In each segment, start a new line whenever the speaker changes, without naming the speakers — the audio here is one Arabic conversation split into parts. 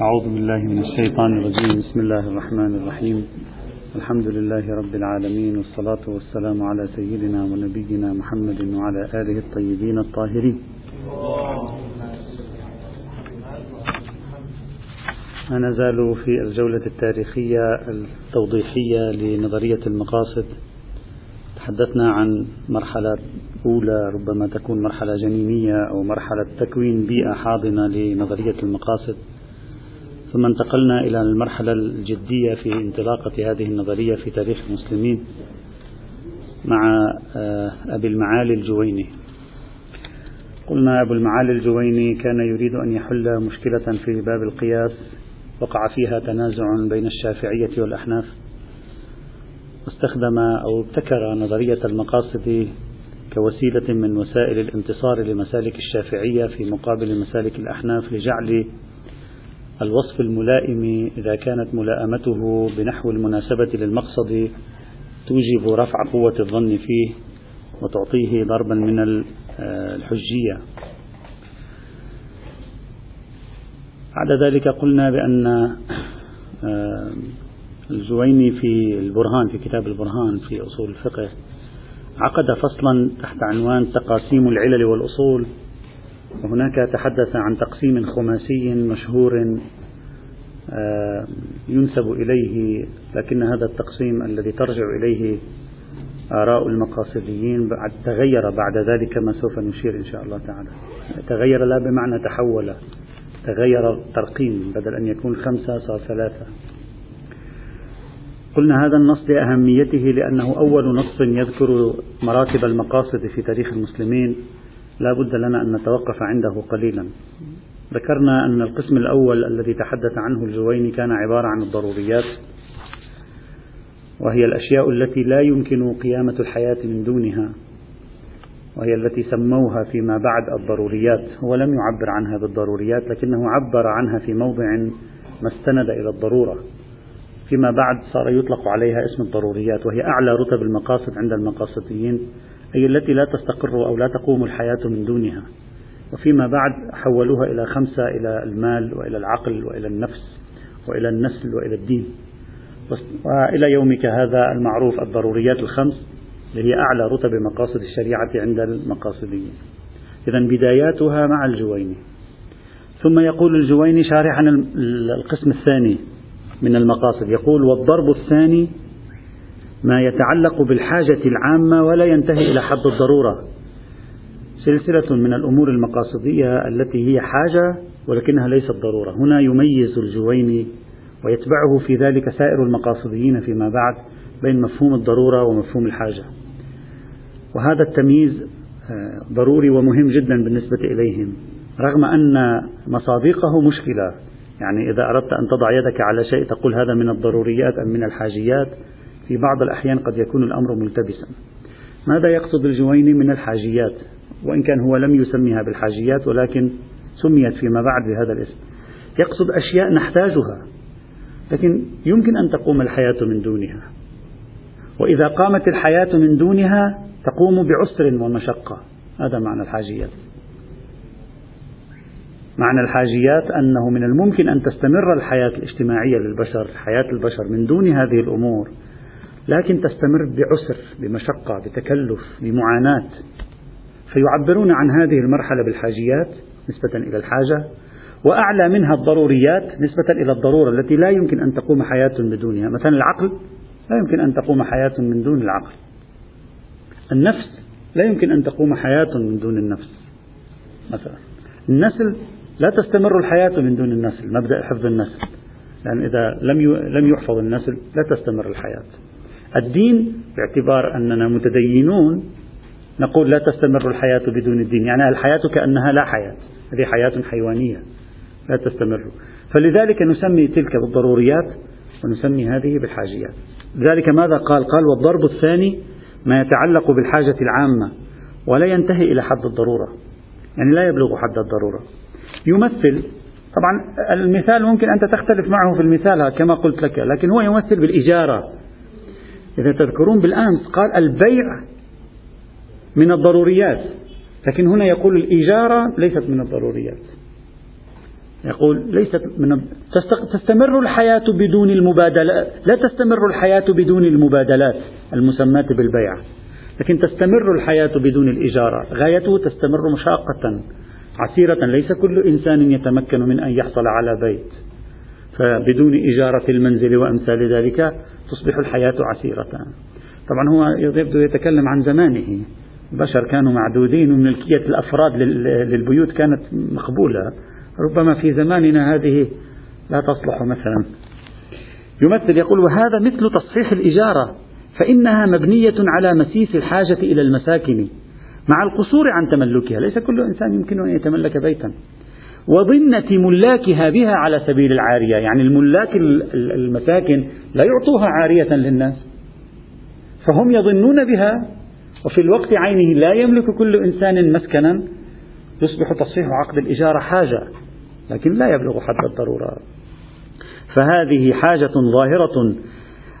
أعوذ بالله من الشيطان الرجيم. بسم الله الرحمن الرحيم. الحمد لله رب العالمين والصلاة والسلام على سيدنا ونبينا محمد وعلى آله الطيبين الطاهرين. ما نزال في الجولة التاريخية التوضيحية لنظرية المقاصد. تحدثنا عن مرحلة أولى ربما تكون مرحلة جنينية أو مرحلة تكوين بيئة حاضنة لنظرية المقاصد. ثم انتقلنا إلى المرحلة الجدية في انطلاقة هذه النظرية في تاريخ المسلمين مع آه، أبي المعالي الجويني. قلنا أبو المعالي الجويني كان يريد أن يحل مشكلة في باب القياس وقع فيها تنازع بين الشافعية والأحناف. واستخدم أو ابتكر نظرية المقاصد كوسيلة من وسائل الانتصار لمسالك الشافعية في مقابل مسالك الأحناف لجعل الوصف الملائم إذا كانت ملائمته بنحو المناسبة للمقصد توجب رفع قوة الظن فيه وتعطيه ضربا من الحجية. بعد ذلك قلنا بأن آه، الجويني في البرهان في كتاب البرهان في أصول الفقه عقد فصلا تحت عنوان تقاسيم العلل والأصول وهناك تحدث عن تقسيم خماسي مشهور آه، ينسب إليه لكن هذا التقسيم الذي ترجع إليه آراء المقاصديين بعد تغير بعد ذلك كما سوف نشير إن شاء الله تعالى. تغير لا بمعنى تحول تغير ترقيم بدل أن يكون خمسة صار ثلاثة. قلنا هذا النص لأهميته لأنه أول نص يذكر مراتب المقاصد في تاريخ المسلمين. لا بد لنا أن نتوقف عنده قليلا. ذكرنا أن القسم الأول الذي تحدث عنه الجويني كان عبارة عن الضروريات وهي الأشياء التي لا يمكن قيامة الحياة من دونها وهي التي سموها فيما بعد الضروريات. هو لم يعبر عنها بالضروريات لكنه عبر عنها في موضع ما استند إلى الضرورة. فيما بعد صار يطلق عليها اسم الضروريات وهي أعلى رتب المقاصد عند المقاصديين. أي التي لا تستقر أو لا تقوم الحياة من دونها. وفيما بعد حولوها إلى خمسة إلى المال وإلى العقل وإلى النفس وإلى النسل وإلى الدين. وإلى يومك هذا المعروف الضروريات الخمس هي أعلى رتب مقاصد الشريعة عند المقاصديين إذا بداياتها مع الجويني. ثم يقول الجويني شارحا القسم الثاني من المقاصد. يقول والضرب الثاني ما يتعلق بالحاجة العامة ولا ينتهي إلى حد الضرورة. سلسلة من الأمور المقاصدية التي هي حاجة ولكنها ليست ضرورة. هنا يميز الجويني ويتبعه في ذلك سائر المقاصديين فيما بعد بين مفهوم الضرورة ومفهوم الحاجة. وهذا التمييز آه، ضروري ومهم جدا بالنسبة إليهم. رغم أن مصادقه مشكلة يعني إذا أردت أن تضع يدك على شيء تقول هذا من الضروريات أم من الحاجيات في بعض الأحيان قد يكون الأمر ملتبسا. ماذا يقصد الجويني من الحاجيات؟ وإن كان هو لم يسميها بالحاجيات ولكن سميت فيما بعد بهذا الاسم. يقصد أشياء نحتاجها لكن يمكن أن تقوم الحياة من دونها. وإذا قامت الحياة من دونها تقوم بعسر ومشقة. هذا معنى الحاجيات. معنى الحاجيات أنه من الممكن أن تستمر الحياة الاجتماعية للبشر حياة البشر من دون هذه الأمور لكن تستمر بعسر بمشقة بتكلف بمعاناة. فيعبرون عن هذه المرحلة بالحاجيات نسبة إلى الحاجة وأعلى منها الضروريات نسبة إلى الضرورة التي لا يمكن أن تقوم حياة بدونها مثلا العقل لا يمكن أن تقوم حياة من دون العقل. النفس لا يمكن أن تقوم حياة من دون النفس. مثلا النسل لا تستمر الحياة من دون النسل مبدأ حفظ النسل. لأن إذا لم لم يحفظ النسل لا تستمر الحياة. الدين باعتبار أننا متدينون نقول لا تستمر الحياة بدون الدين يعني الحياة كأنها لا حياة هذه حياة حيوانية لا تستمر. فلذلك نسمي تلك بالضروريات ونسمي هذه بالحاجيات. ذلك ماذا قال؟ قال والضرب الثاني ما يتعلق بالحاجة العامة ولا ينتهي إلى حد الضرورة. يعني لا يبلغ حد الضرورة. يمثل طبعا المثال ممكن أنت تختلف معه في المثال كما قلت لك لكن هو يمثل بالإجارة. إذا تذكرون بالأمس قال البيع من الضروريات. لكن هنا يقول الإجارة ليست من الضروريات. يقول ليست من تستمر الحياة بدون المبادلة لا تستمر الحياة بدون المبادلات المسماة بالبيع. لكن تستمر الحياة بدون الإجارة غايته تستمر مشاقة عسيرة. ليس كل إنسان يتمكن من أن يحصل على بيت. فبدون إجارة المنزل وأمثال ذلك تصبح الحياة عسيرة. طبعا هو يبدو يتكلم عن زمانه. البشر كانوا معدودين وملكية الأفراد للبيوت كانت مقبولة. ربما في زماننا هذه لا تصلح مثلا. يمثل يقول وهذا مثل تصحيح الإجارة فإنها مبنية على مسيس الحاجة إلى المساكن مع القصور عن تملكها. ليس كل إنسان يمكن أن يتملك بيتا. وظنة ملاكها بها على سبيل العارية. يعني الملاك المساكن لا يعطوها عارية للناس. فهم يظنون بها وفي الوقت عينه لا يملك كل إنسان مسكنا. يصبح تصحيح عقد الإجارة حاجة لكن لا يبلغ حد الضرورة. فهذه حاجة ظاهرة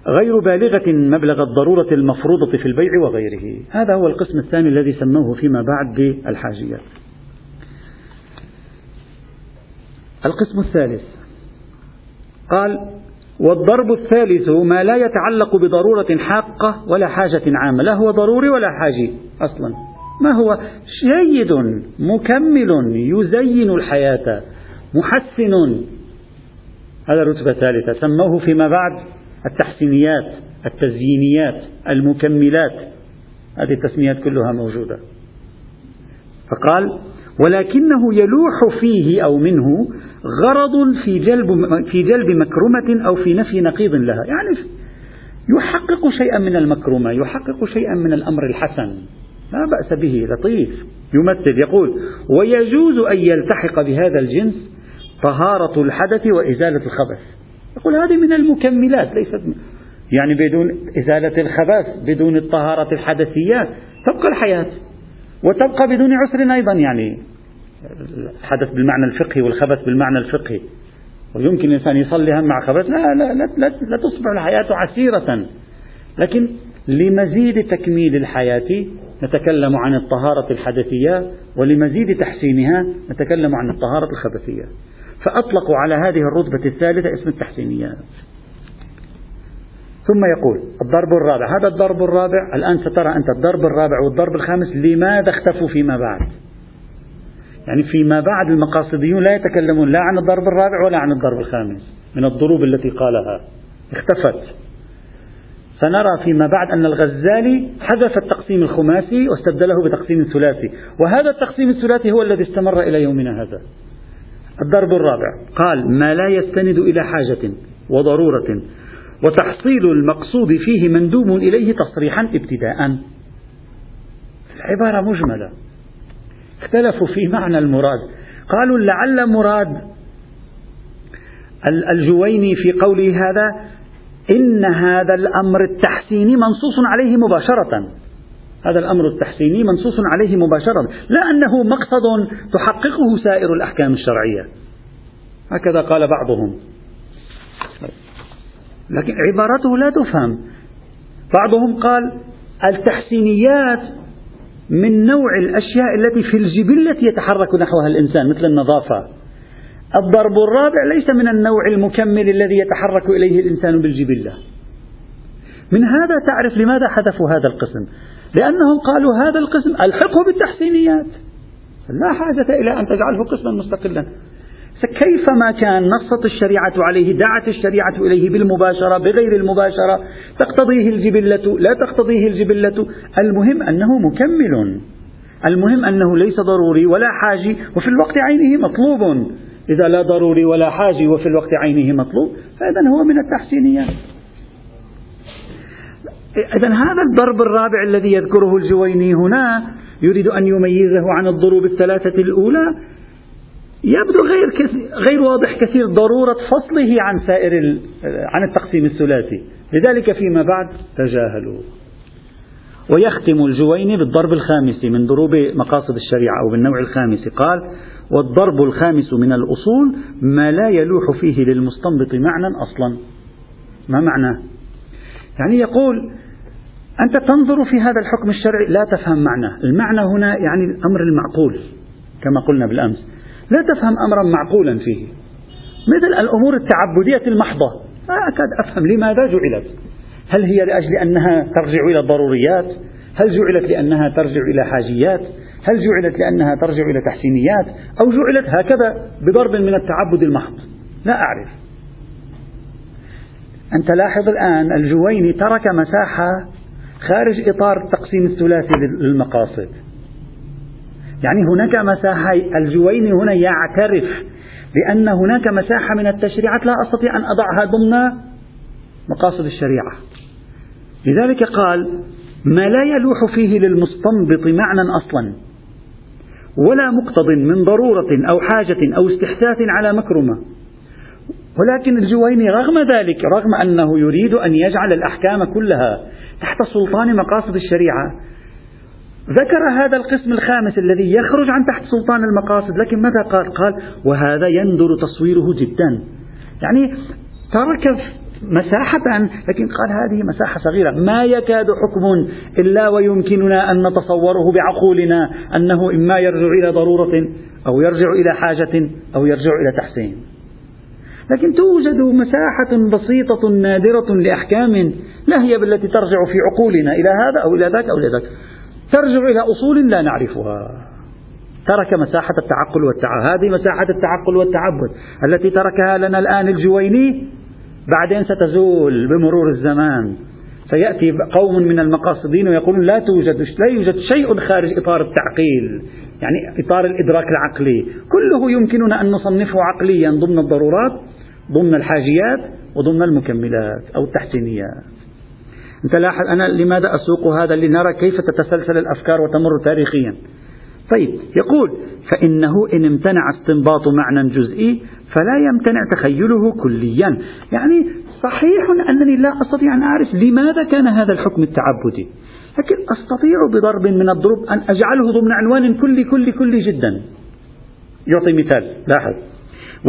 غير بالغة مبلغ الضرورة المفروضة في البيع وغيره. هذا هو القسم الثاني الذي سموه فيما بعد بالحاجيات. القسم الثالث. قال والضرب الثالث ما لا يتعلق بضرورة حاقة ولا حاجة عامة لا هو ضروري ولا حاجي أصلا. ما هو؟ جيد مكمل يزين الحياة محسن. هذا رتبة ثالثة سموه فيما بعد التحسينيات التزيينيات المكملات. هذه التسميات كلها موجودة. فقال ولكنه يلوح فيه أو منه غرض في جلب في جلب مكرمة أو في نفي نقيض لها، يعني يحقق شيئا من المكرمة، يحقق شيئا من الأمر الحسن، لا بأس به لطيف، يمثل يقول: ويجوز أن يلتحق بهذا الجنس طهارة الحدث وإزالة الخبث. يقول هذه من المكملات ليست يعني بدون إزالة الخبث بدون الطهارة الحدثية تبقى الحياة. وتبقى بدون عسر أيضا يعني الحدث بالمعنى الفقهي والخبث بالمعنى الفقهي. ويمكن الإنسان يصلي هم مع خبث لا لا لا, لا, لا تصبح الحياة عسيرة. لكن لمزيد تكميل الحياة نتكلم عن الطهارة الحدثية ولمزيد تحسينها نتكلم عن الطهارة الخبثية. فأطلقوا على هذه الرتبة الثالثة اسم التحسينيات. ثم يقول الضرب الرابع. هذا الضرب الرابع الآن سترى أنت الضرب الرابع والضرب الخامس لماذا اختفوا فيما بعد؟ يعني فيما بعد المقاصديون لا يتكلمون لا عن الضرب الرابع ولا عن الضرب الخامس من الضروب التي قالها. اختفت. سنرى فيما بعد أن الغزالي حذف التقسيم الخماسي واستبدله بتقسيم ثلاثي. وهذا التقسيم الثلاثي هو الذي استمر إلى يومنا هذا. الضرب الرابع. قال ما لا يستند إلى حاجة وضرورة وتحصيل المقصود فيه مندوب إليه تصريحا ابتداء. العبارة مجملة. اختلفوا في معنى المراد. قالوا لعل مراد الجويني في قوله هذا إن هذا الأمر التحسيني منصوص عليه مباشرة. هذا الأمر التحسيني منصوص عليه مباشرة. لا أنه مقصد تحققه سائر الأحكام الشرعية. هكذا قال بعضهم. لكن عبارته لا تفهم. بعضهم قال التحسينيات من نوع الأشياء التي في الجبلة يتحرك نحوها الإنسان مثل النظافة. الضرب الرابع ليس من النوع المكمل الذي يتحرك إليه الإنسان بالجبلة. من هذا تعرف لماذا حذفوا هذا القسم؟ لأنهم قالوا هذا القسم ألحقه بالتحسينيات. لا حاجة إلى أن تجعله قسما مستقلا. كيفما كان نصت الشريعة عليه دعت الشريعة إليه بالمباشرة بغير المباشرة؟ تقتضيه الجبلة لا تقتضيه الجبلة. المهم أنه مكمل. المهم أنه ليس ضروري ولا حاجي وفي الوقت عينه مطلوب. إذا لا ضروري ولا حاجي وفي الوقت عينه مطلوب فإذا هو من التحسينيات. إذا هذا الضرب الرابع الذي يذكره الجويني هنا يريد أن يميزه عن الضروب الثلاثة الأولى. يبدو غير كثير غير واضح كثير ضرورة فصله عن سائر عن التقسيم الثلاثي، لذلك فيما بعد تجاهلوا. ويختم الجويني بالضرب الخامس من ضروب مقاصد الشريعة أو بالنوع الخامس قال: والضرب الخامس من الأصول ما لا يلوح فيه للمستنبط معنى أصلا. ما معناه؟ يعني يقول أنت تنظر في هذا الحكم الشرعي لا تفهم معناه، المعنى هنا يعني الأمر المعقول كما قلنا بالأمس. لا تفهم أمرا معقولا فيه. مثل الأمور التعبدية المحضة. لا أكاد أفهم لماذا جعلت. هل هي لأجل أنها ترجع إلى الضروريات؟ هل جعلت لأنها ترجع إلى حاجيات؟ هل جعلت لأنها ترجع إلى تحسينيات؟ أو جعلت هكذا بضرب من التعبد المحض؟ لا أعرف. أنت لاحظ الآن الجويني ترك مساحة خارج إطار التقسيم الثلاثي للمقاصد. يعني هناك مساحة الجويني هنا يعترف بأن هناك مساحة من التشريعات لا أستطيع أن أضعها ضمن مقاصد الشريعة. لذلك قال ما لا يلوح فيه للمستنبط معنى أصلا ولا مقتض من ضرورة أو حاجة أو استحساس على مكرمة. ولكن الجويني رغم ذلك رغم أنه يريد أن يجعل الأحكام كلها تحت سلطان مقاصد الشريعة ذكر هذا القسم الخامس الذي يخرج عن تحت سلطان المقاصد لكن ماذا قال؟ قال وهذا يندر تصويره جدا. يعني ترك مساحة لكن قال هذه مساحة صغيرة. ما يكاد حكم إلا ويمكننا أن نتصوره بعقولنا أنه إما يرجع إلى ضرورة أو يرجع إلى حاجة أو يرجع إلى تحسين. لكن توجد مساحة بسيطة نادرة لأحكام لا هي بالتي ترجع في عقولنا إلى هذا أو إلى ذاك أو إلى ذاك. ترجع إلى أصول لا نعرفها. ترك مساحة التعقل والتعبد هذه مساحة التعقل والتعبد التي تركها لنا الآن الجويني بعدين ستزول بمرور الزمان. سيأتي قوم من المقاصدين ويقولون لا توجد لا يوجد شيء خارج إطار التعقيل يعني إطار الإدراك العقلي. كله يمكننا أن نصنفه عقليا ضمن الضرورات ضمن الحاجيات وضمن المكملات أو التحسينيات. أنت لاحظ أنا لماذا أسوق هذا؟ لنرى كيف تتسلسل الأفكار وتمر تاريخيا. طيب يقول فإنه إن امتنع استنباط معنى جزئي فلا يمتنع تخيله كليا. يعني صحيح أنني لا أستطيع أن أعرف لماذا كان هذا الحكم التعبدي. لكن أستطيع بضرب من الضروب أن أجعله ضمن عنوان كلي كلي كلي جدا. يعطي مثال لاحظ.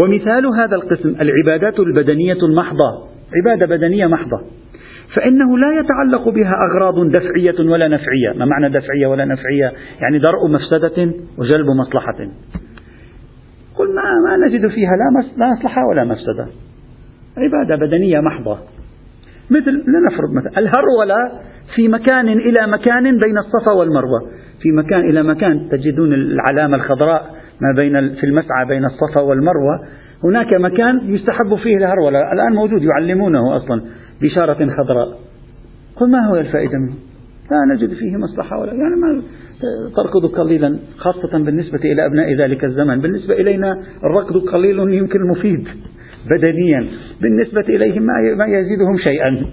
ومثال هذا القسم العبادات البدنية المحضة. عبادة بدنية محضة. فإنه لا يتعلق بها أغراض دفعية ولا نفعية. ما معنى دفعية ولا نفعية؟ يعني درء مفسدة وجلب مصلحة. قل ما, ما نجد فيها لا مصلحة ولا مفسدة. عبادة بدنية محضة. مثل لنفرض مثلا الهرولة في مكان إلى مكان بين الصفا والمروة. في مكان إلى مكان تجدون العلامة الخضراء ما بين في المسعى بين الصفا والمروة. هناك مكان يستحب فيه الهرولة. الآن موجود يعلمونه أصلا. بشارة خضراء. قل ما هو الفائدة منه؟ لا نجد فيه مصلحة ولا يعني ما تركض قليلا خاصة بالنسبة إلى أبناء ذلك الزمن. بالنسبة إلينا الركض قليل يمكن مفيد بدنيا. بالنسبة إليهم ما يزيدهم شيئا.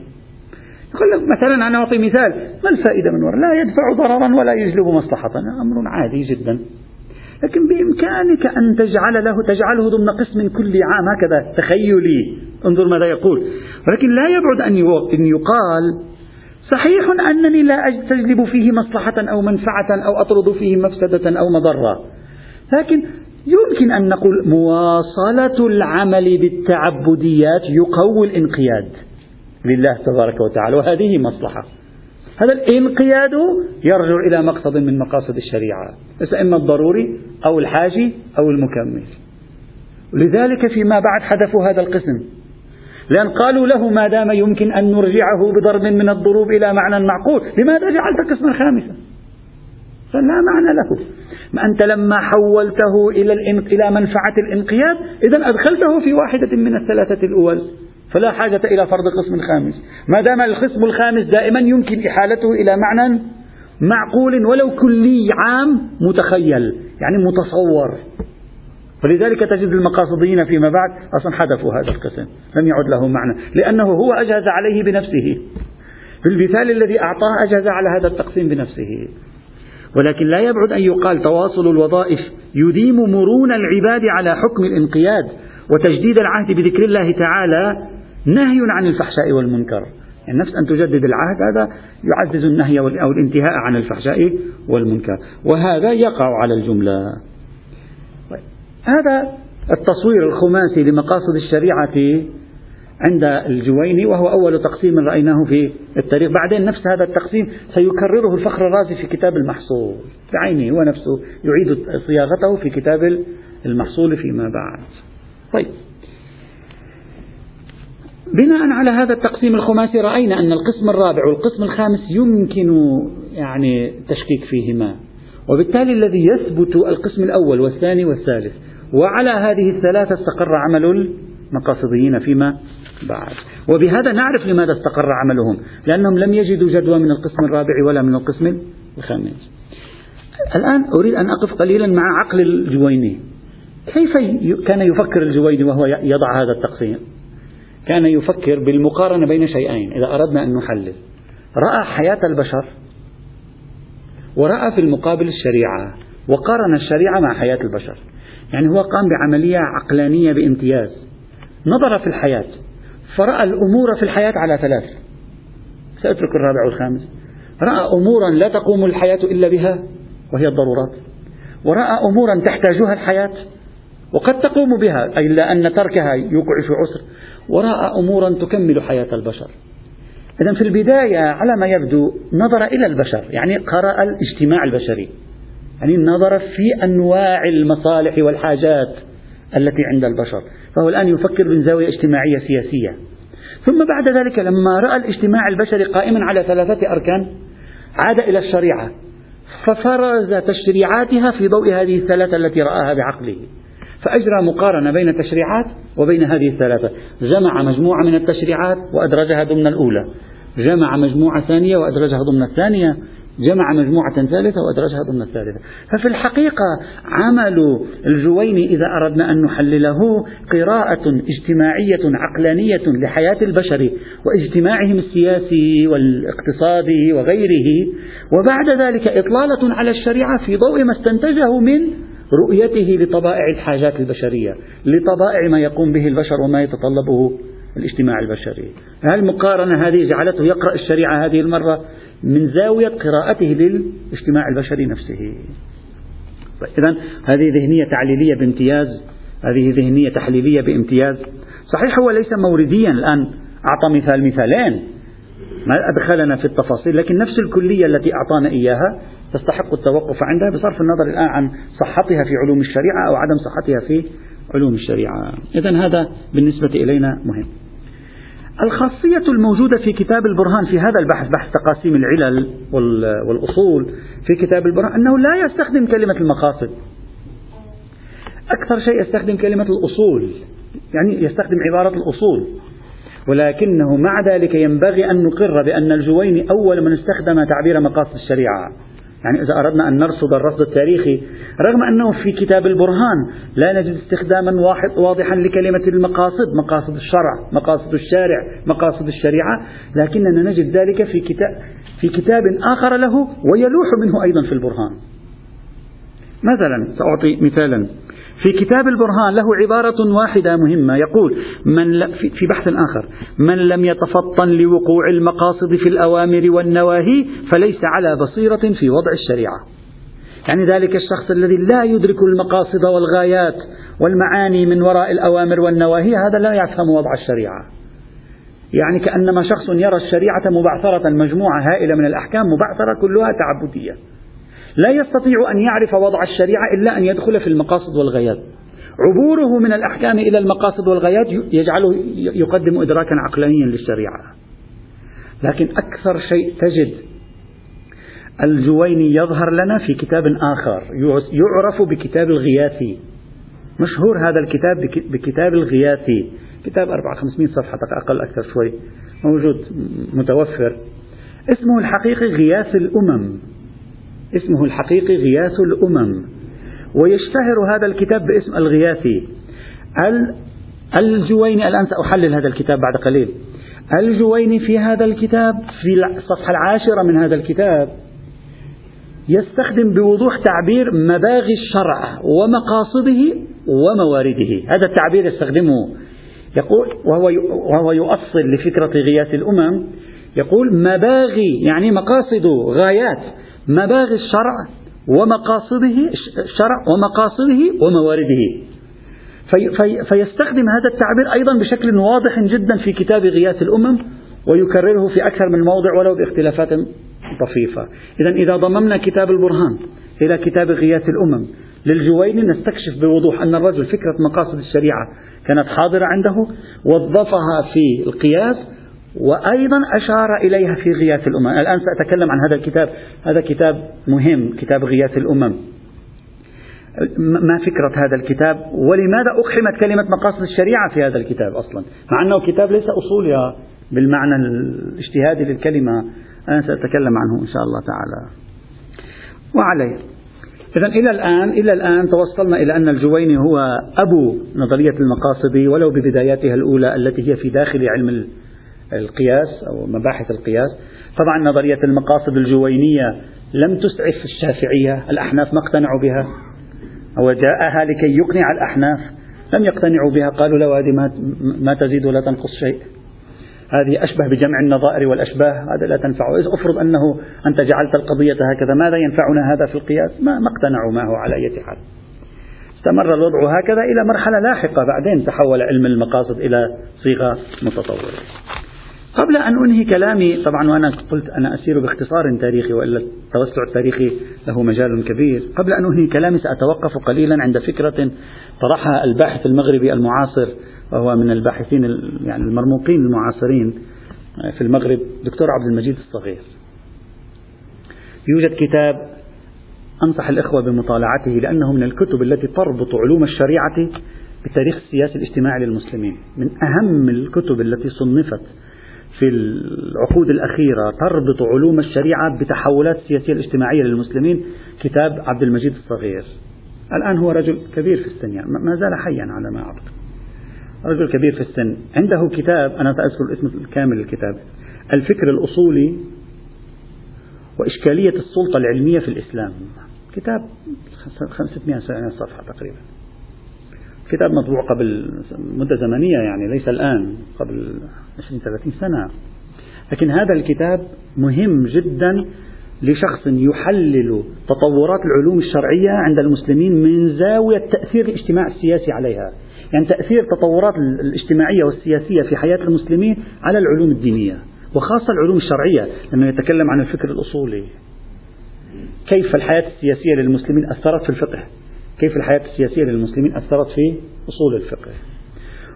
يقول لك مثلا أنا أعطي مثال ما الفائدة من وراء لا يدفع ضررا ولا يجلب مصلحة. أمر عادي جدا. لكن بإمكانك أن تجعل له تجعله ضمن قسم كل عام هكذا تخيلي. انظر ماذا يقول. ولكن لا يبعد أن يقال صحيح أنني لا أجلب فيه مصلحة أو منفعة أو أطرد فيه مفسدة أو مضرة. لكن يمكن أن نقول مواصلة العمل بالتعبديات يقوي الانقياد لله تبارك وتعالى وهذه مصلحة. هذا الانقياد يرجع إلى مقصد من مقاصد الشريعة إما الضروري أو الحاجي أو المكمل. لذلك فيما بعد حذفوا هذا القسم. لأن قالوا له ما دام يمكن أن نرجعه بضرب من الضروب إلى معنى معقول. لماذا جعلت قسما خامسا؟ فلا معنى له. ما أنت لما حولته إلى, إلى منفعة الإنقياد إذا أدخلته في واحدة من الثلاثة الأول. فلا حاجة إلى فرض قسم خامس. ما دام القسم الخامس دائما يمكن إحالته إلى معنى معقول ولو كلي عام متخيل يعني متصور. ولذلك تجد المقاصديين فيما بعد أصلا حذفوا هذا القسم لم يعد له معنى لأنه هو أجهز عليه بنفسه. في المثال الذي أعطاه أجهز على هذا التقسيم بنفسه. ولكن لا يبعد أن يقال تواصل الوظائف يديم مرون العباد على حكم الانقياد وتجديد العهد بذكر الله تعالى نهي عن الفحشاء والمنكر. يعني نفس أن تجدد العهد هذا يعزز النهي أو الانتهاء عن الفحشاء والمنكر. وهذا يقع على الجملة. هذا التصوير الخماسي لمقاصد الشريعة عند الجويني وهو أول تقسيم رأيناه في التاريخ. بعدين نفس هذا التقسيم سيكرره الفخر الرازي في كتاب المحصول. بعينه هو نفسه يعيد صياغته في كتاب المحصول فيما بعد. طيب. بناء على هذا التقسيم الخماسي رأينا أن القسم الرابع والقسم الخامس يمكن يعني التشكيك فيهما. وبالتالي الذي يثبت القسم الأول والثاني والثالث وعلى هذه الثلاثة استقر عمل المقاصديين فيما بعد. وبهذا نعرف لماذا استقر عملهم لأنهم لم يجدوا جدوى من القسم الرابع ولا من القسم الخامس. الآن أريد أن أقف قليلا مع عقل الجويني. كيف كان يفكر الجويني وهو يضع هذا التقسيم؟ كان يفكر بالمقارنة بين شيئين إذا أردنا أن نحلل. رأى حياة البشر ورأى في المقابل الشريعة وقارن الشريعة مع حياة البشر. يعني هو قام بعملية عقلانية بامتياز. نظر في الحياة. فرأى الأمور في الحياة على ثلاث. سأترك الرابع والخامس. رأى أمورا لا تقوم الحياة إلا بها وهي الضرورات. ورأى أمورا تحتاجها الحياة وقد تقوم بها إلا أن تركها يوقع في عسر. ورأى أمورا تكمل حياة البشر. إذا في البداية على ما يبدو نظر إلى البشر يعني قرأ الاجتماع البشري. يعني نظر في أنواع المصالح والحاجات التي عند البشر. فهو الآن يفكر من زاوية اجتماعية سياسية. ثم بعد ذلك لما رأى الاجتماع البشري قائما على ثلاثة أركان عاد إلى الشريعة. ففرز تشريعاتها في ضوء هذه الثلاثة التي رآها بعقله. فأجرى مقارنة بين التشريعات وبين هذه الثلاثة. جمع مجموعة من التشريعات وأدرجها ضمن الأولى. جمع مجموعة ثانية وأدرجها ضمن الثانية. جمع مجموعة ثالثة وأدرجها ضمن الثالثة. ففي الحقيقة عمل الجويني إذا أردنا أن نحلله قراءة اجتماعية عقلانية لحياة البشر واجتماعهم السياسي والاقتصادي وغيره. وبعد ذلك إطلالة على الشريعة في ضوء ما استنتجه من رؤيته لطبائع الحاجات البشرية لطبائع ما يقوم به البشر وما يتطلبه الاجتماع البشري. هل المقارنة هذه جعلته يقرأ الشريعة هذه المرة؟ من زاوية قراءته للاجتماع البشري نفسه. طيب إذا هذه ذهنية تعليلية بامتياز هذه ذهنية تحليلية بامتياز. صحيح هو ليس مورديا الآن. أعطى مثال مثالين. ما أدخلنا في التفاصيل لكن نفس الكلية التي أعطانا إياها تستحق التوقف عندها بصرف النظر الآن عن صحتها في علوم الشريعة أو عدم صحتها في علوم الشريعة. إذا هذا بالنسبة إلينا مهم. الخاصية الموجودة في كتاب البرهان في هذا البحث بحث تقاسيم العلل والأصول في كتاب البرهان أنه لا يستخدم كلمة المقاصد. أكثر شيء يستخدم كلمة الأصول يعني يستخدم عبارة الأصول. ولكنه مع ذلك ينبغي أن نقر بأن الجويني أول من استخدم تعبير مقاصد الشريعة. يعني إذا أردنا أن نرصد الرصد التاريخي رغم أنه في كتاب البرهان لا نجد استخداما واحد واضحا لكلمة المقاصد مقاصد الشرع مقاصد الشارع مقاصد الشريعة لكننا نجد ذلك في كتاب, في كتاب آخر له ويلوح منه أيضا في البرهان. مثلا سأعطي مثالا. في كتاب البرهان له عبارة واحدة مهمة. يقول من في بحث آخر من لم يتفطن لوقوع المقاصد في الأوامر والنواهي فليس على بصيرة في وضع الشريعة. يعني ذلك الشخص الذي لا يدرك المقاصد والغايات والمعاني من وراء الأوامر والنواهي هذا لا يفهم وضع الشريعة. يعني كأنما شخص يرى الشريعة مبعثرة مجموعة هائلة من الأحكام مبعثرة كلها تعبدية. لا يستطيع أن يعرف وضع الشريعة إلا أن يدخل في المقاصد والغايات عبوره من الأحكام إلى المقاصد والغايات يجعله يقدم إدراكا عقلانيا للشريعة. لكن أكثر شيء تجد الجويني يظهر لنا في كتاب آخر يعرف بكتاب الغياثي. مشهور هذا الكتاب بكتاب الغياثي. كتاب 400 500 صفحة أقل أكثر شوي. موجود متوفر. اسمه الحقيقي غياث الأمم. اسمه الحقيقي غياث الأمم. ويشتهر هذا الكتاب باسم الغياثي. الجويني الآن سأحلل هذا الكتاب بعد قليل. الجويني في هذا الكتاب في الصفحة العاشرة من هذا الكتاب يستخدم بوضوح تعبير مباغي الشرع ومقاصده وموارده. هذا التعبير يستخدمه. يقول وهو وهو يؤصل لفكرة غياث الأمم يقول مباغي يعني مقاصد غايات. مباغي الشرع ومقاصده الشرع ومقاصده وموارده. في في فيستخدم هذا التعبير أيضا بشكل واضح جدا في كتاب غياث الأمم ويكرره في أكثر من موضع ولو باختلافات طفيفة. إذا إذا ضممنا كتاب البرهان إلى كتاب غياث الأمم للجويني نستكشف بوضوح أن الرجل فكرة مقاصد الشريعة كانت حاضرة عنده وظفها في القياس وأيضا أشار إليها في غياث الأمم. الآن سأتكلم عن هذا الكتاب. هذا كتاب مهم كتاب غياث الأمم. ما فكرة هذا الكتاب؟ ولماذا أقحمت كلمة مقاصد الشريعة في هذا الكتاب أصلا؟ مع أنه كتاب ليس أصولها بالمعنى الاجتهادي للكلمة. أنا سأتكلم عنه إن شاء الله تعالى. وعليه. إذا إلى الآن إلى الآن توصلنا إلى أن الجويني هو أبو نظرية المقاصد ولو ببداياتها الأولى التي هي في داخل علم القياس أو مباحث القياس. طبعا نظرية المقاصد الجوينية لم تسعف الشافعية الأحناف ما اقتنعوا بها. هو جاءها لكي يقنع الأحناف لم يقتنعوا بها قالوا له هذه ما, تزيد ولا تنقص شيء. هذه أشبه بجمع النظائر والأشباه هذا لا تنفع إذا أفرض أنه أنت جعلت القضية هكذا ماذا ينفعنا هذا في القياس؟ ما, ما اقتنعوا معه على أي حال. استمر الوضع هكذا إلى مرحلة لاحقة بعدين تحول علم المقاصد إلى صيغة متطورة. قبل أن أنهي كلامي طبعا وأنا قلت أنا أسير باختصار تاريخي وإلا التوسع التاريخي له مجال كبير. قبل أن أنهي كلامي سأتوقف قليلا عند فكرة طرحها الباحث المغربي المعاصر وهو من الباحثين يعني المرموقين المعاصرين في المغرب دكتور عبد المجيد الصغير. يوجد كتاب أنصح الإخوة بمطالعته لأنه من الكتب التي تربط علوم الشريعة بتاريخ السياسي الاجتماعي للمسلمين. من أهم الكتب التي صنفت في العقود الأخيرة تربط علوم الشريعة بتحولات السياسية الاجتماعية للمسلمين. كتاب عبد المجيد الصغير. الآن هو رجل كبير في السن يعني ما زال حيا على ما أعتقد. رجل كبير في السن. عنده كتاب أنا سأذكر الاسم الكامل الكتاب الفكر الأصولي وإشكالية السلطة العلمية في الإسلام. كتاب 500 صفحة تقريبا. كتاب مطبوع قبل مدة زمنية يعني ليس الآن قبل 20 30 سنة. لكن هذا الكتاب مهم جدا لشخص يحلل تطورات العلوم الشرعية عند المسلمين من زاوية تأثير الاجتماع السياسي عليها. يعني تأثير التطورات الاجتماعية والسياسية في حياة المسلمين على العلوم الدينية وخاصة العلوم الشرعية لما يتكلم عن الفكر الأصولي. كيف الحياة السياسية للمسلمين أثرت في الفقه؟ كيف الحياة السياسية للمسلمين أثرت في أصول الفقه.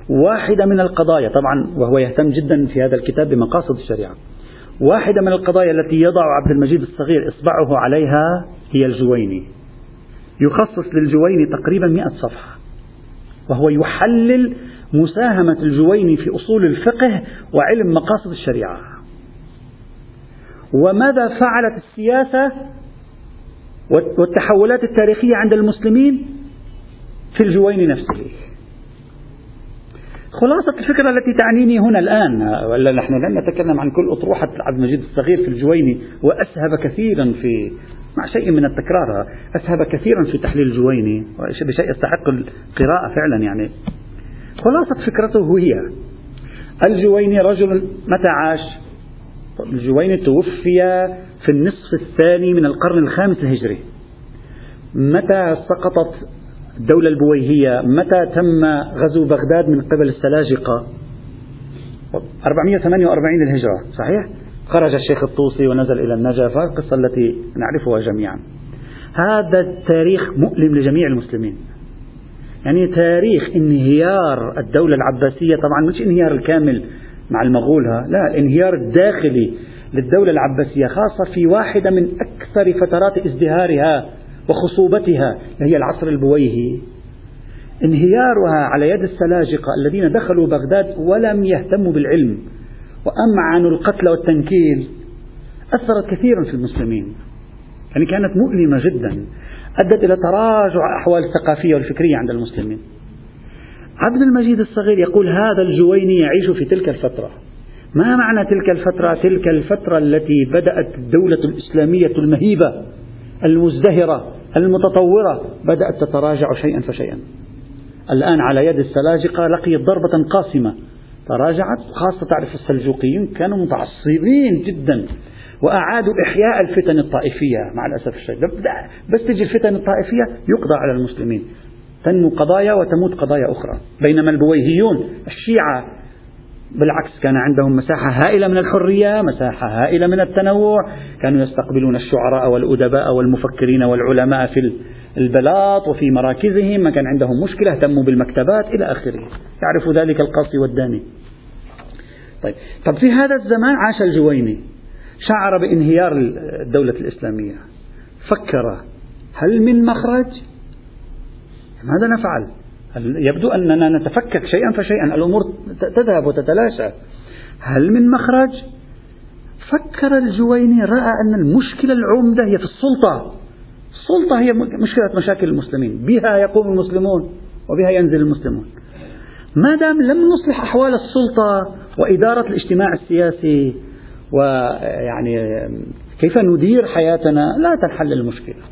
واحدة من القضايا طبعا وهو يهتم جدا في هذا الكتاب بمقاصد الشريعة. واحدة من القضايا التي يضع عبد المجيد الصغير إصبعه عليها هي الجويني. يخصص للجويني تقريبا مئة صفحة. وهو يحلل مساهمة الجويني في أصول الفقه وعلم مقاصد الشريعة. وماذا فعلت السياسة؟ والتحولات التاريخية عند المسلمين في الجويني نفسه. خلاصة الفكرة التي تعنيني هنا الآن ولا نحن لن نتكلم عن كل أطروحة عبد المجيد الصغير في الجويني وأسهب كثيرا في مع شيء من التكرار أسهب كثيرا في تحليل الجويني بشيء يستحق القراءة فعلا يعني. خلاصة فكرته هي الجويني رجل متى عاش؟ الجويني توفي في النصف الثاني من القرن الخامس الهجري. متى سقطت الدولة البويهية؟ متى تم غزو بغداد من قبل السلاجقة؟ 448 الهجرة صحيح؟ خرج الشيخ الطوسي ونزل إلى النجف القصة التي نعرفها جميعا. هذا التاريخ مؤلم لجميع المسلمين. يعني تاريخ انهيار الدولة العباسية طبعا مش انهيار الكامل مع المغول لا الانهيار الداخلي للدولة العباسية خاصة في واحدة من أكثر فترات ازدهارها وخصوبتها هي العصر البويهي. انهيارها على يد السلاجقة الذين دخلوا بغداد ولم يهتموا بالعلم وأمعنوا القتل والتنكيل أثرت كثيرا في المسلمين. يعني كانت مؤلمة جدا أدت إلى تراجع أحوال الثقافية والفكرية عند المسلمين. عبد المجيد الصغير يقول هذا الجويني يعيش في تلك الفترة. ما معنى تلك الفترة؟ تلك الفترة التي بدأت الدولة الإسلامية المهيبة المزدهرة المتطورة بدأت تتراجع شيئا فشيئا. الآن على يد السلاجقة لقيت ضربة قاسمة. تراجعت خاصة تعرف السلجوقيين كانوا متعصبين جدا وأعادوا إحياء الفتن الطائفية مع الأسف الشديد. بس تجي الفتن الطائفية يقضى على المسلمين. تنمو قضايا وتموت قضايا أخرى. بينما البويهيون الشيعة بالعكس كان عندهم مساحة هائلة من الحرية مساحة هائلة من التنوع. كانوا يستقبلون الشعراء والأدباء والمفكرين والعلماء في البلاط وفي مراكزهم. ما كان عندهم مشكلة اهتموا بالمكتبات إلى آخره. يعرف ذلك القاصي والداني. طيب. طب في هذا الزمان عاش الجويني. شعر بانهيار الدولة الإسلامية. فكر هل من مخرج؟ ماذا نفعل؟ يبدو أننا نتفكك شيئا فشيئا الأمور تذهب وتتلاشى. هل من مخرج؟ فكر الجويني رأى أن المشكلة العمدة هي في السلطة. السلطة هي مشكلة مشاكل المسلمين. بها يقوم المسلمون وبها ينزل المسلمون. ما دام لم نصلح أحوال السلطة وإدارة الاجتماع السياسي ويعني كيف ندير حياتنا لا تنحل المشكلة.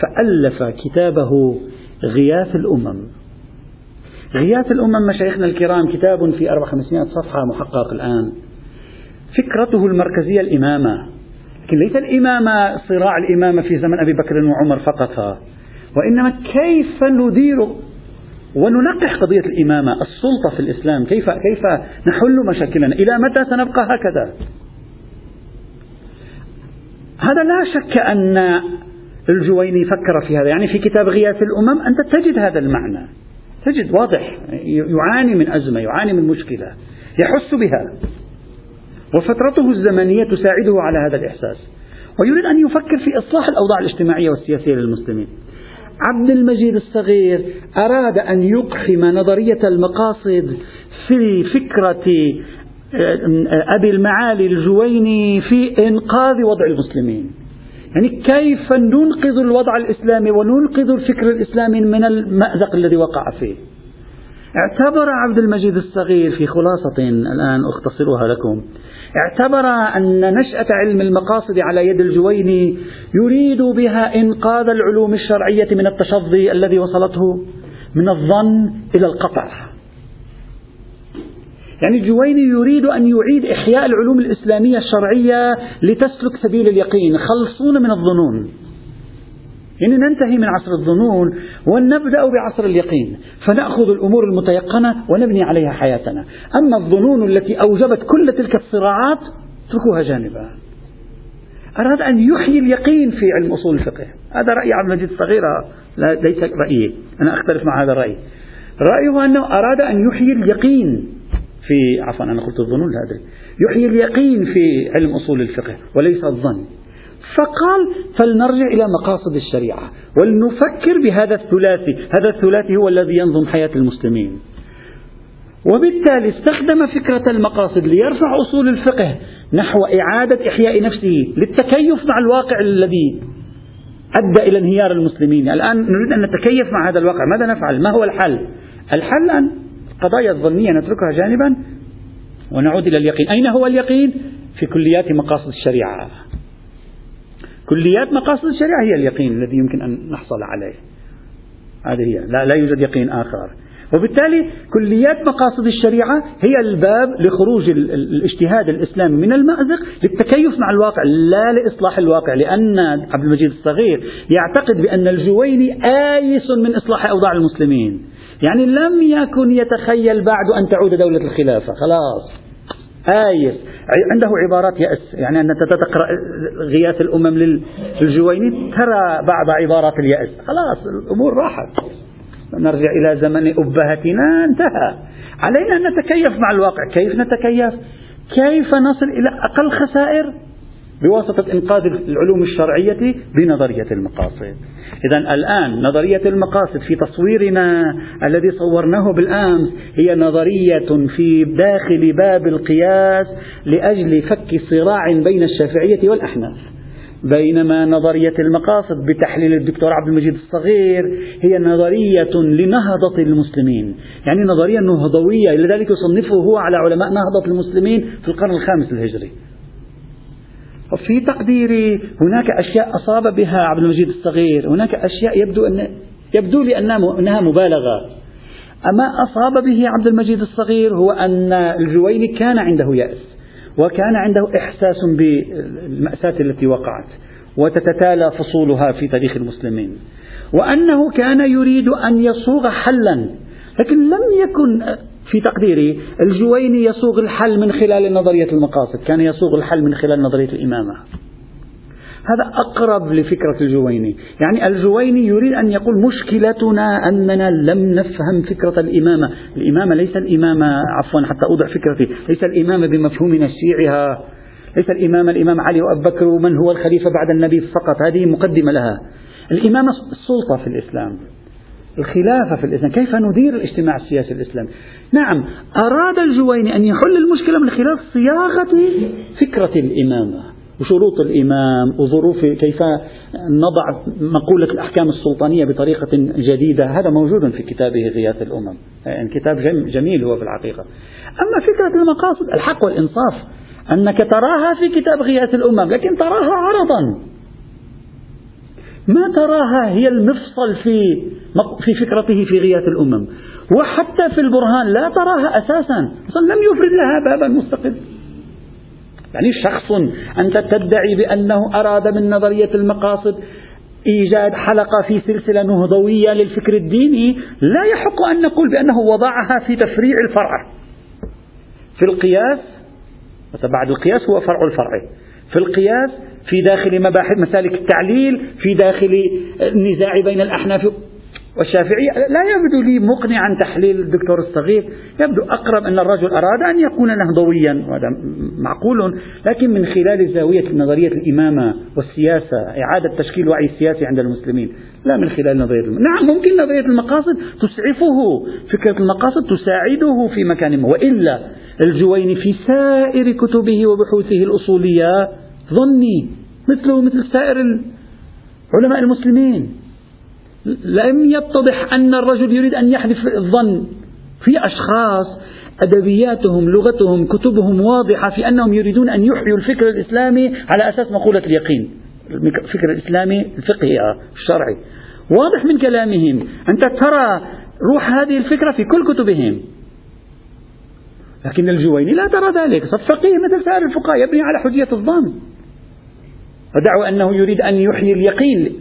فألف كتابه غياث الأمم. غياث الأمم مشايخنا الكرام كتاب في 400 صفحة محقق الآن. فكرته المركزية الإمامة. لكن ليس الإمامة صراع الإمامة في زمن أبي بكر وعمر فقط. وإنما كيف ندير وننقح قضية الإمامة السلطة في الإسلام؟ كيف كيف نحل مشاكلنا؟ إلى متى سنبقى هكذا؟ هذا لا شك أن الجويني فكر في هذا. يعني في كتاب غياث الأمم أنت تجد هذا المعنى. تجد واضح. يعاني من أزمة يعاني من مشكلة. يحس بها. وفترته الزمنية تساعده على هذا الإحساس. ويريد أن يفكر في إصلاح الأوضاع الاجتماعية والسياسية للمسلمين. عبد المجيد الصغير أراد أن يقحم نظرية المقاصد في فكرة آه، أبي المعالي الجويني في إنقاذ وضع المسلمين. يعني كيف ننقذ الوضع الإسلامي وننقذ الفكر الإسلامي من المأزق الذي وقع فيه؟ اعتبر عبد المجيد الصغير في خلاصة الآن أختصرها لكم. اعتبر أن نشأة علم المقاصد على يد الجويني يريد بها إنقاذ العلوم الشرعية من التشظي الذي وصلته من الظن إلى القطع. يعني الجويني يريد أن يعيد إحياء العلوم الإسلامية الشرعية لتسلك سبيل اليقين. خلصونا من الظنون. يعني ننتهي من عصر الظنون ونبدأ بعصر اليقين. فنأخذ الأمور المتيقنة ونبني عليها حياتنا. أما الظنون التي أوجبت كل تلك الصراعات اتركوها جانبا. أراد أن يحيي اليقين في علم أصول الفقه. هذا رأي عبد المجيد الصغيرة ليس رأيي. أنا أختلف مع هذا الرأي. رأيه أنه أراد أن يحيي اليقين. في عفوا أنا قلت الظنون لا أدري. يحيي اليقين في علم أصول الفقه وليس الظن. فقال فلنرجع إلى مقاصد الشريعة ولنفكر بهذا الثلاثي. هذا الثلاثي هو الذي ينظم حياة المسلمين. وبالتالي استخدم فكرة المقاصد ليرفع أصول الفقه نحو إعادة إحياء نفسه للتكيف مع الواقع الذي أدى إلى انهيار المسلمين. الآن نريد أن نتكيف مع هذا الواقع. ماذا نفعل؟ ما هو الحل؟ الحل أن القضايا الظنية نتركها جانبا ونعود إلى اليقين. أين هو اليقين؟ في كليات مقاصد الشريعة. كليات مقاصد الشريعة هي اليقين الذي يمكن أن نحصل عليه. هذه هي. لا, لا يوجد يقين آخر. وبالتالي كليات مقاصد الشريعة هي الباب لخروج الاجتهاد الإسلامي من المأزق للتكيف مع الواقع لا لإصلاح الواقع لأن عبد المجيد الصغير يعتقد بأن الجويني آيس من إصلاح أوضاع المسلمين. يعني لم يكن يتخيل بعد أن تعود دولة الخلافة. خلاص. آيس عنده عبارات يأس. يعني أن تقرأ غياث الأمم للجويني ترى بعض عبارات اليأس. خلاص الأمور راحت. نرجع إلى زمن أبهتنا انتهى. علينا أن نتكيف مع الواقع. كيف نتكيف؟ كيف نصل إلى أقل خسائر؟ بواسطة إنقاذ العلوم الشرعية بنظرية المقاصد. إذا الآن نظرية المقاصد في تصويرنا الذي صورناه بالأمس هي نظرية في داخل باب القياس لأجل فك صراع بين الشافعية والأحناف. بينما نظرية المقاصد بتحليل الدكتور عبد المجيد الصغير هي نظرية لنهضة المسلمين. يعني نظرية نهضوية لذلك يصنفه هو على علماء نهضة المسلمين في القرن الخامس الهجري. وفي تقديري هناك أشياء أصاب بها عبد المجيد الصغير. هناك أشياء يبدو أن يبدو لي أنها مبالغة. أما أصاب به عبد المجيد الصغير هو أن الجويني كان عنده يأس وكان عنده إحساس بالمأساة التي وقعت وتتتالى فصولها في تاريخ المسلمين. وأنه كان يريد أن يصوغ حلا لكن لم يكن في تقديري الجويني يصوغ الحل من خلال نظرية المقاصد كان يصوغ الحل من خلال نظرية الإمامة. هذا أقرب لفكرة الجويني. يعني الجويني يريد أن يقول مشكلتنا أننا لم نفهم فكرة الإمامة. الإمامة ليس الإمامة عفوا حتى أوضح فكرتي. ليس الإمامة بمفهومنا الشيعي ليس الإمامة الإمام علي وأبو بكر ومن هو الخليفة بعد النبي فقط. هذه مقدمة لها. الإمامة السلطة في الإسلام. الخلافة في الإسلام كيف ندير الاجتماع السياسي الإسلامي؟ نعم أراد الجويني أن يحل المشكلة من خلال صياغة فكرة الإمامة وشروط الإمام وظروف كيف نضع مقولة الأحكام السلطانية بطريقة جديدة. هذا موجود في كتابه غياث الأمم. يعني كتاب جميل هو في الحقيقة. أما فكرة المقاصد الحق والإنصاف أنك تراها في كتاب غياث الأمم لكن تراها عرضا. ما تراها هي المفصل في في فكرته في غياث الأمم. وحتى في البرهان لا تراها أساسا. لم يفرد لها بابا مستقل. يعني شخص أنت تدعي بأنه أراد من نظرية المقاصد إيجاد حلقة في سلسلة نهضوية للفكر الديني لا يحق أن نقول بأنه وضعها في تفريع الفرع. في القياس بعد القياس هو فرع الفرع. في القياس في داخل مباحث مسالك التعليل في داخل النزاع بين الأحناف. والشافعية لا يبدو لي مقنعا تحليل الدكتور الصغير. يبدو أقرب أن الرجل أراد أن يكون نهضويا وهذا معقول لكن من خلال زاوية نظرية الإمامة والسياسة إعادة تشكيل وعي السياسي عند المسلمين. لا من خلال نظرية المقاصد. نعم ممكن نظرية المقاصد تسعفه فكرة المقاصد تساعده في مكان ما وإلا الجويني في سائر كتبه وبحوثه الأصولية ظني مثله مثل سائر علماء المسلمين. لم يتضح أن الرجل يريد أن يحذف الظن في أشخاص أدبياتهم لغتهم كتبهم واضحة في أنهم يريدون أن يحيوا الفكر الإسلامي على أساس مقولة اليقين. الفكر الإسلامي الفقهي الشرعي. واضح من كلامهم. أنت ترى روح هذه الفكرة في كل كتبهم. لكن الجويني لا ترى ذلك. فقيه مثل سائر الفقهاء يبني على حجية الظن. ودعوا أنه يريد أن يحيي اليقين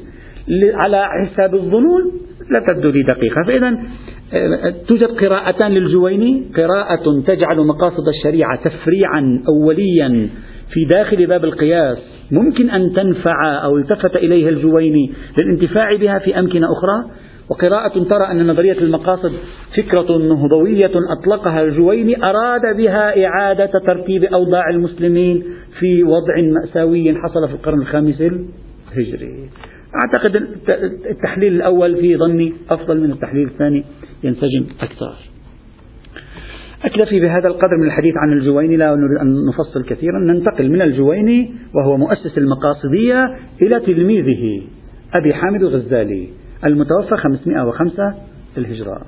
على حساب الظنون لا تبدو لي دقيقة. فإذا آه، توجد قراءتان للجويني. قراءة تجعل مقاصد الشريعة تفريعا أوليا في داخل باب القياس. ممكن أن تنفع أو التفت إليها الجويني للانتفاع بها في أمكنة أخرى. وقراءة ترى أن نظرية المقاصد فكرة نهضوية أطلقها الجويني أراد بها إعادة ترتيب أوضاع المسلمين في وضع مأساوي حصل في القرن الخامس الهجري. أعتقد التحليل الأول في ظني أفضل من التحليل الثاني ينسجم أكثر. أكتفي بهذا القدر من الحديث عن الجويني لا نريد أن نفصل كثيرا ننتقل من الجويني وهو مؤسس المقاصدية إلى تلميذه أبي حامد الغزالي. المتوفى 505 الهجرة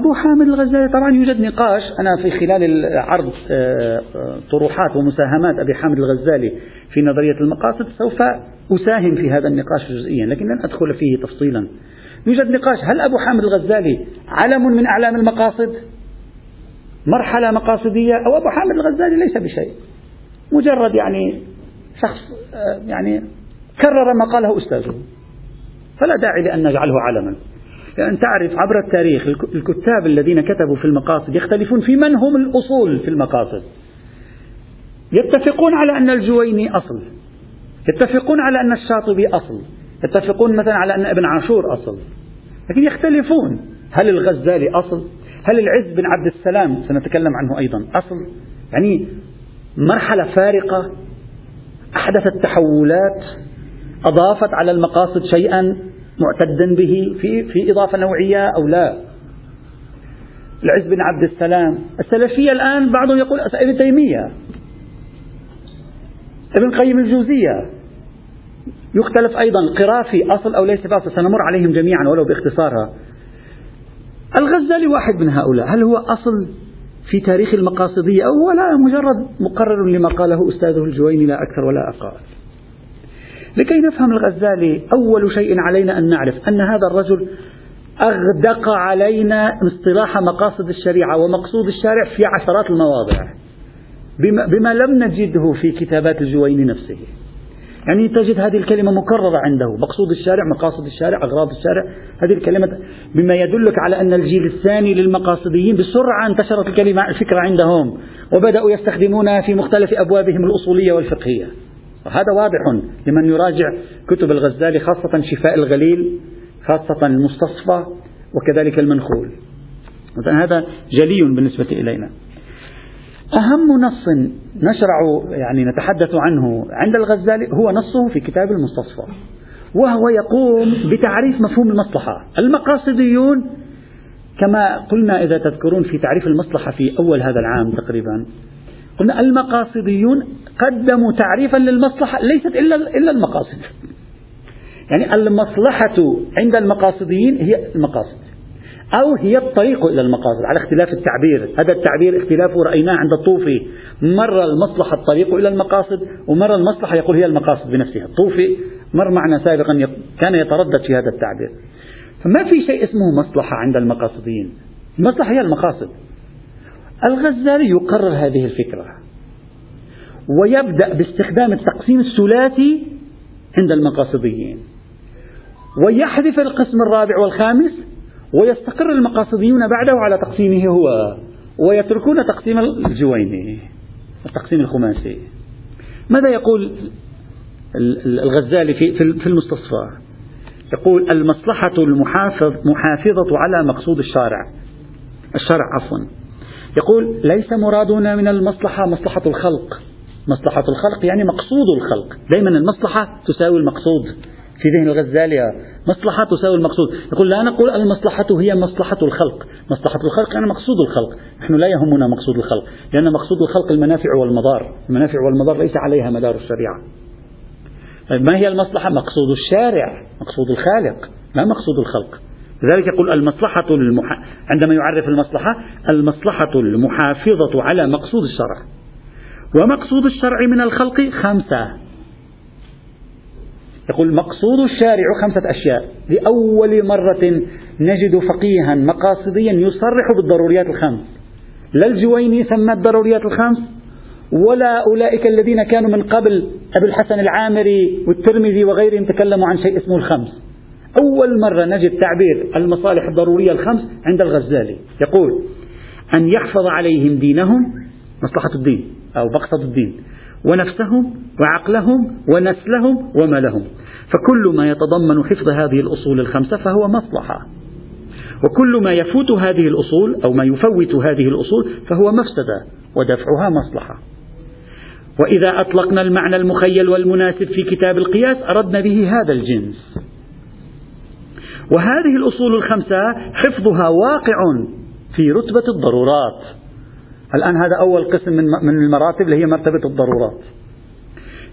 أبو حامد الغزالي طبعا يوجد نقاش. أنا في خلال عرض آه، آه، طروحات ومساهمات أبي حامد الغزالي في نظرية المقاصد سوف أساهم في هذا النقاش جزئيا لكن لن أدخل فيه تفصيلا. يوجد نقاش هل أبو حامد الغزالي علم من أعلام المقاصد؟ مرحلة مقاصدية؟ أو أبو حامد الغزالي ليس بشيء؟ مجرد يعني شخص آه، يعني كرر ما قاله أستاذه. فلا داعي لأن نجعله علما. لأن تعرف عبر التاريخ الكتاب الذين كتبوا في المقاصد يختلفون في من هم الأصول في المقاصد. يتفقون على أن الجويني أصل. يتفقون على أن الشاطبي أصل. يتفقون مثلا على أن ابن عاشور أصل. لكن يختلفون. هل الغزالي أصل؟ هل العز بن عبد السلام سنتكلم عنه أيضا أصل؟ يعني مرحلة فارقة. أحدثت تحولات أضافت على المقاصد شيئا. معتدا به في في إضافة نوعية أو لا. العز بن عبد السلام. السلفية الآن بعضهم يقول ابن تيمية. ابن قيم الجوزية. يختلف أيضا قرافي أصل أو ليس بأصل سنمر عليهم جميعا ولو باختصارها. الغزالي واحد من هؤلاء. هل هو أصل في تاريخ المقاصدية أو هو لا؟ مجرد مقرر لما قاله أستاذه الجويني لا أكثر ولا أقل. لكي نفهم الغزالي أول شيء علينا أن نعرف أن هذا الرجل أغدق علينا اصطلاح مقاصد الشريعة ومقصود الشارع في عشرات المواضع بما, بما لم نجده في كتابات الجويني نفسه. يعني تجد هذه الكلمة مكررة عنده مقصود الشارع مقاصد الشارع أغراض الشارع هذه الكلمة بما يدلك على أن الجيل الثاني للمقاصديين بسرعة انتشرت الكلمة الفكرة عندهم وبدأوا يستخدمونها في مختلف أبوابهم الأصولية والفقهية. هذا واضح لمن يراجع كتب الغزالي خاصة شفاء الغليل خاصة المستصفى وكذلك المنخول. هذا جلي بالنسبة إلينا. أهم نص نشرع يعني نتحدث عنه عند الغزالي هو نصه في كتاب المستصفى وهو يقوم بتعريف مفهوم المصلحة. المقاصديون كما قلنا إذا تذكرون في تعريف المصلحة في أول هذا العام تقريبا قلنا المقاصديون قدموا تعريفا للمصلحة ليست إلا إلا المقاصد. يعني المصلحة عند المقاصديين هي المقاصد أو هي الطريق إلى المقاصد على اختلاف التعبير. هذا التعبير اختلافه رأيناه عند الطوفي. مرة المصلحة الطريق إلى المقاصد ومرة المصلحة يقول هي المقاصد بنفسها. الطوفي مر معنا سابقا كان يتردد في هذا التعبير. فما في شيء اسمه مصلحة عند المقاصديين؟ المصلحة هي المقاصد. الغزالي يقرر هذه الفكرة. ويبدأ باستخدام التقسيم الثلاثي عند المقاصديين. ويحذف القسم الرابع والخامس ويستقر المقاصديون بعده على تقسيمه هو ويتركون تقسيم الجويني التقسيم الخماسي. ماذا يقول الغزالي في المستصفى؟ يقول المصلحة المحافظ محافظة على مقصود الشارع. الشرع عفوا. يقول ليس مرادنا من المصلحة مصلحة الخلق. مصلحة الخلق يعني مقصود الخلق. دائما المصلحة تساوي المقصود. في ذهن الغزالي مصلحة تساوي المقصود. يقول لا نقول المصلحة هي مصلحة الخلق. مصلحة الخلق يعني مقصود الخلق. نحن لا يهمنا مقصود الخلق لأن مقصود الخلق المنافع والمضار. المنافع والمضار ليس عليها مدار الشريعة. طيب ما هي المصلحة؟ مقصود الشارع مقصود الخالق ما مقصود الخلق. لذلك يقول المصلحة المح... عندما يعرف المصلحة المصلحة المحافظة على مقصود الشرع. ومقصود الشرع من الخلق خمسة. يقول مقصود الشارع خمسة أشياء. لأول مرة نجد فقيها مقاصديا يصرح بالضروريات الخمس. لا الجويني سمى الضروريات الخمس ولا أولئك الذين كانوا من قبل أبو الحسن العامري والترمذي وغيرهم تكلموا عن شيء اسمه الخمس. أول مرة نجد تعبير المصالح الضرورية الخمس عند الغزالي. يقول أن يحفظ عليهم دينهم مصلحة الدين. أو مقصد الدين. ونفسهم وعقلهم ونسلهم ومالهم. فكل ما يتضمن حفظ هذه الأصول الخمسة فهو مصلحة. وكل ما يفوت هذه الأصول أو ما يفوت هذه الأصول فهو مفسدة ودفعها مصلحة. وإذا أطلقنا المعنى المخيل والمناسب في كتاب القياس أردنا به هذا الجنس. وهذه الأصول الخمسة حفظها واقع في رتبة الضرورات. الآن هذا أول قسم من المراتب اللي هي مرتبة الضرورات.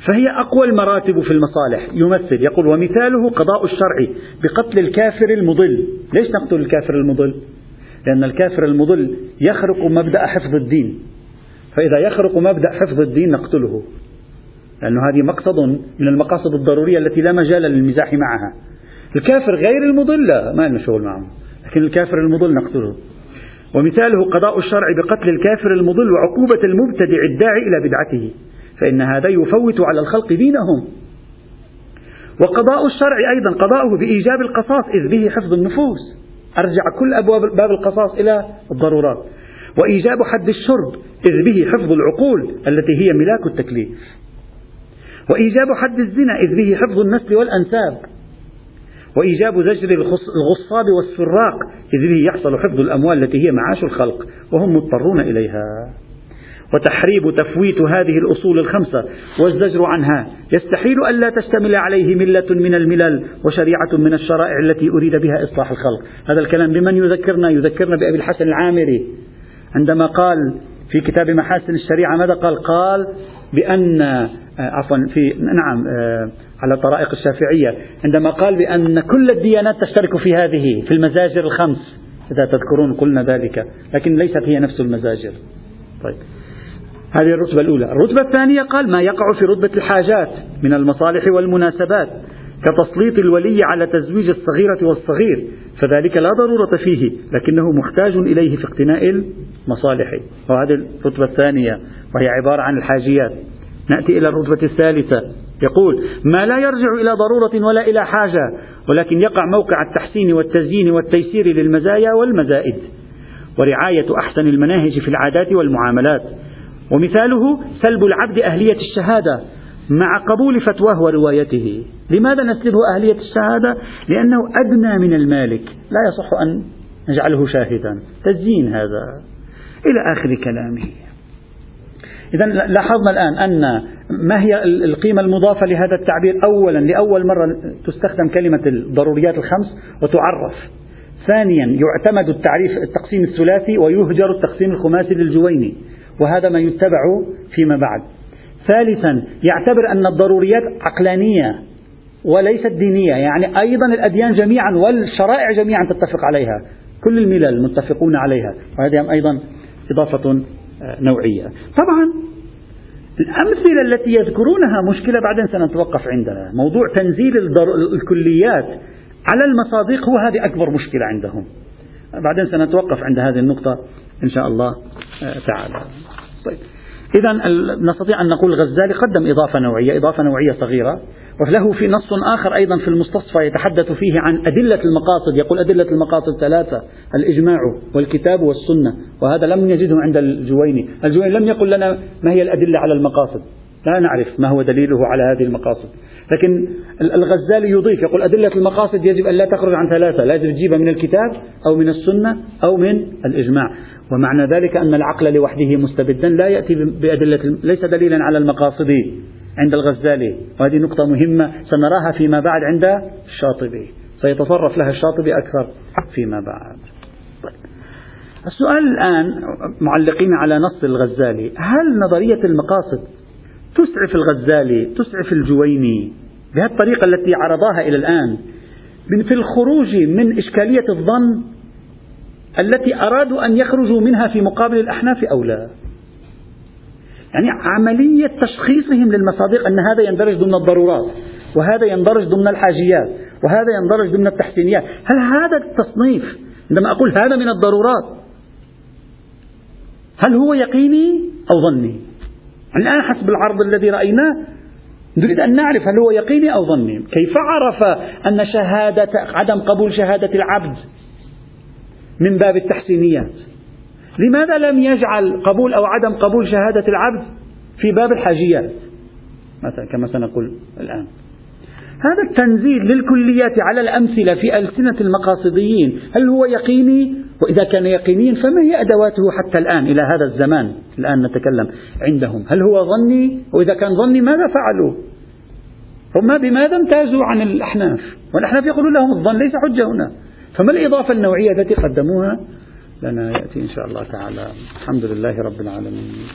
فهي أقوى المراتب في المصالح. يمثل يقول ومثاله قضاء الشرع بقتل الكافر المضل. ليش نقتل الكافر المضل؟ لأن الكافر المضل يخرق مبدأ حفظ الدين. فإذا يخرق مبدأ حفظ الدين نقتله. لأنه هذه مقصد من المقاصد الضرورية التي لا مجال للمزاح معها. الكافر غير المضل ما لنا شغل معه لكن الكافر المضل نقتله. ومثاله قضاء الشرع بقتل الكافر المضل وعقوبة المبتدع الداعي إلى بدعته. فإن هذا يفوت على الخلق دينهم. وقضاء الشرع أيضا قضاؤه بإيجاب القصاص إذ به حفظ النفوس. أرجع كل أبواب باب القصاص إلى الضرورات. وإيجاب حد الشرب إذ به حفظ العقول التي هي ملاك التكليف. وإيجاب حد الزنا إذ به حفظ النسل والأنساب. وإيجاب زجر الغصاب والسراق إذ به يحصل حفظ الأموال التي هي معاش الخلق وهم مضطرون إليها. وتحريب تفويت هذه الأصول الخمسة والزجر عنها يستحيل ألا تشتمل عليه ملة من الملل وشريعة من الشرائع التي أريد بها إصلاح الخلق. هذا الكلام بمن يذكرنا؟ يذكرنا بأبي الحسن العامري. عندما قال في كتاب محاسن الشريعة ماذا قال؟ قال بأن آه، عفوا في نعم آه، على طرائق الشافعية عندما قال بأن كل الديانات تشترك في هذه في المزاجر الخمس. إذا تذكرون قلنا ذلك لكن ليست هي نفس المزاجر. طيب. هذه الرتبة الأولى. الرتبة الثانية قال ما يقع في رتبة الحاجات من المصالح والمناسبات كتسليط الولي على تزويج الصغيرة والصغير فذلك لا ضرورة فيه لكنه محتاج إليه في اقتناء المصالح. وهذه الرتبة الثانية وهي عبارة عن الحاجيات. نأتي إلى الرتبة الثالثة. يقول ما لا يرجع إلى ضرورة ولا إلى حاجة ولكن يقع موقع التحسين والتزيين والتيسير للمزايا والمزائد. ورعاية أحسن المناهج في العادات والمعاملات. ومثاله سلب العبد أهلية الشهادة مع قبول فتواه وروايته. لماذا نسلبه أهلية الشهادة؟ لأنه أدنى من المالك. لا يصح أن نجعله شاهدا. تزيين هذا. إلى آخر كلامه. إذا لاحظنا الآن أن ما هي القيمة المضافة لهذا التعبير؟ أولا لأول مرة تستخدم كلمة الضروريات الخمس وتعرف. ثانيا يعتمد التعريف التقسيم الثلاثي ويهجر التقسيم الخماسي للجويني وهذا ما يتبع فيما بعد. ثالثا يعتبر أن الضروريات عقلانية وليست دينية يعني أيضا الأديان جميعا والشرائع جميعا تتفق عليها كل الملل متفقون عليها وهذه أيضا إضافة نوعية. طبعا الأمثلة التي يذكرونها مشكلة بعدين سنتوقف عندها. موضوع تنزيل الكليات على المصادق هو هذه أكبر مشكلة عندهم. بعدين سنتوقف عند هذه النقطة إن شاء الله آه، تعالى. طيب. إذا نستطيع أن نقول الغزالي قدم إضافة نوعية إضافة نوعية صغيرة. وله في نص آخر أيضا في المستصفى يتحدث فيه عن أدلة المقاصد. يقول أدلة المقاصد ثلاثة الإجماع والكتاب والسنة. وهذا لم نجده عند الجويني. الجويني لم يقل لنا ما هي الأدلة على المقاصد. لا نعرف ما هو دليله على هذه المقاصد. لكن الغزالي يضيف يقول أدلة المقاصد يجب أن لا تخرج عن ثلاثة. لازم تجيبها من الكتاب أو من السنة أو من الإجماع. ومعنى ذلك أن العقل لوحده مستبدا لا يأتي بأدلة ليس دليلا على المقاصد عند الغزالي. وهذه نقطة مهمة سنراها فيما بعد عند الشاطبي. سيتصرف لها الشاطبي أكثر فيما بعد. طيب. السؤال الآن معلقين على نص الغزالي. هل نظرية المقاصد تسعف الغزالي تسعف الجويني بهذه الطريقة التي عرضاها إلى الآن في الخروج من إشكالية الظن التي أرادوا أن يخرجوا منها في مقابل الأحناف أو لا؟ يعني عملية تشخيصهم للمصادق أن هذا يندرج ضمن الضرورات وهذا يندرج ضمن الحاجيات وهذا يندرج ضمن التحسينيات. هل هذا التصنيف عندما أقول هذا من الضرورات هل هو يقيني أو ظني؟ الآن حسب العرض الذي رأيناه نريد أن نعرف هل هو يقيني أو ظني. كيف عرف أن شهادة عدم قبول شهادة العبد من باب التحسينيات؟ لماذا لم يجعل قبول أو عدم قبول شهادة العبد في باب الحاجيات؟ مثلا كما سنقول الآن. هذا التنزيل للكليات على الأمثلة في ألسنة المقاصديين هل هو يقيني؟ وإذا كان يقينيا فما هي أدواته حتى الآن إلى هذا الزمان؟ الآن نتكلم عندهم. هل هو ظني؟ وإذا كان ظني ماذا فعلوا؟ هم بماذا امتازوا عن الأحناف؟ والأحناف يقولون لهم الظن ليس حجة هنا. فما الإضافة النوعية التي قدموها؟ لنا يأتي إن شاء الله تعالى. الحمد لله رب العالمين.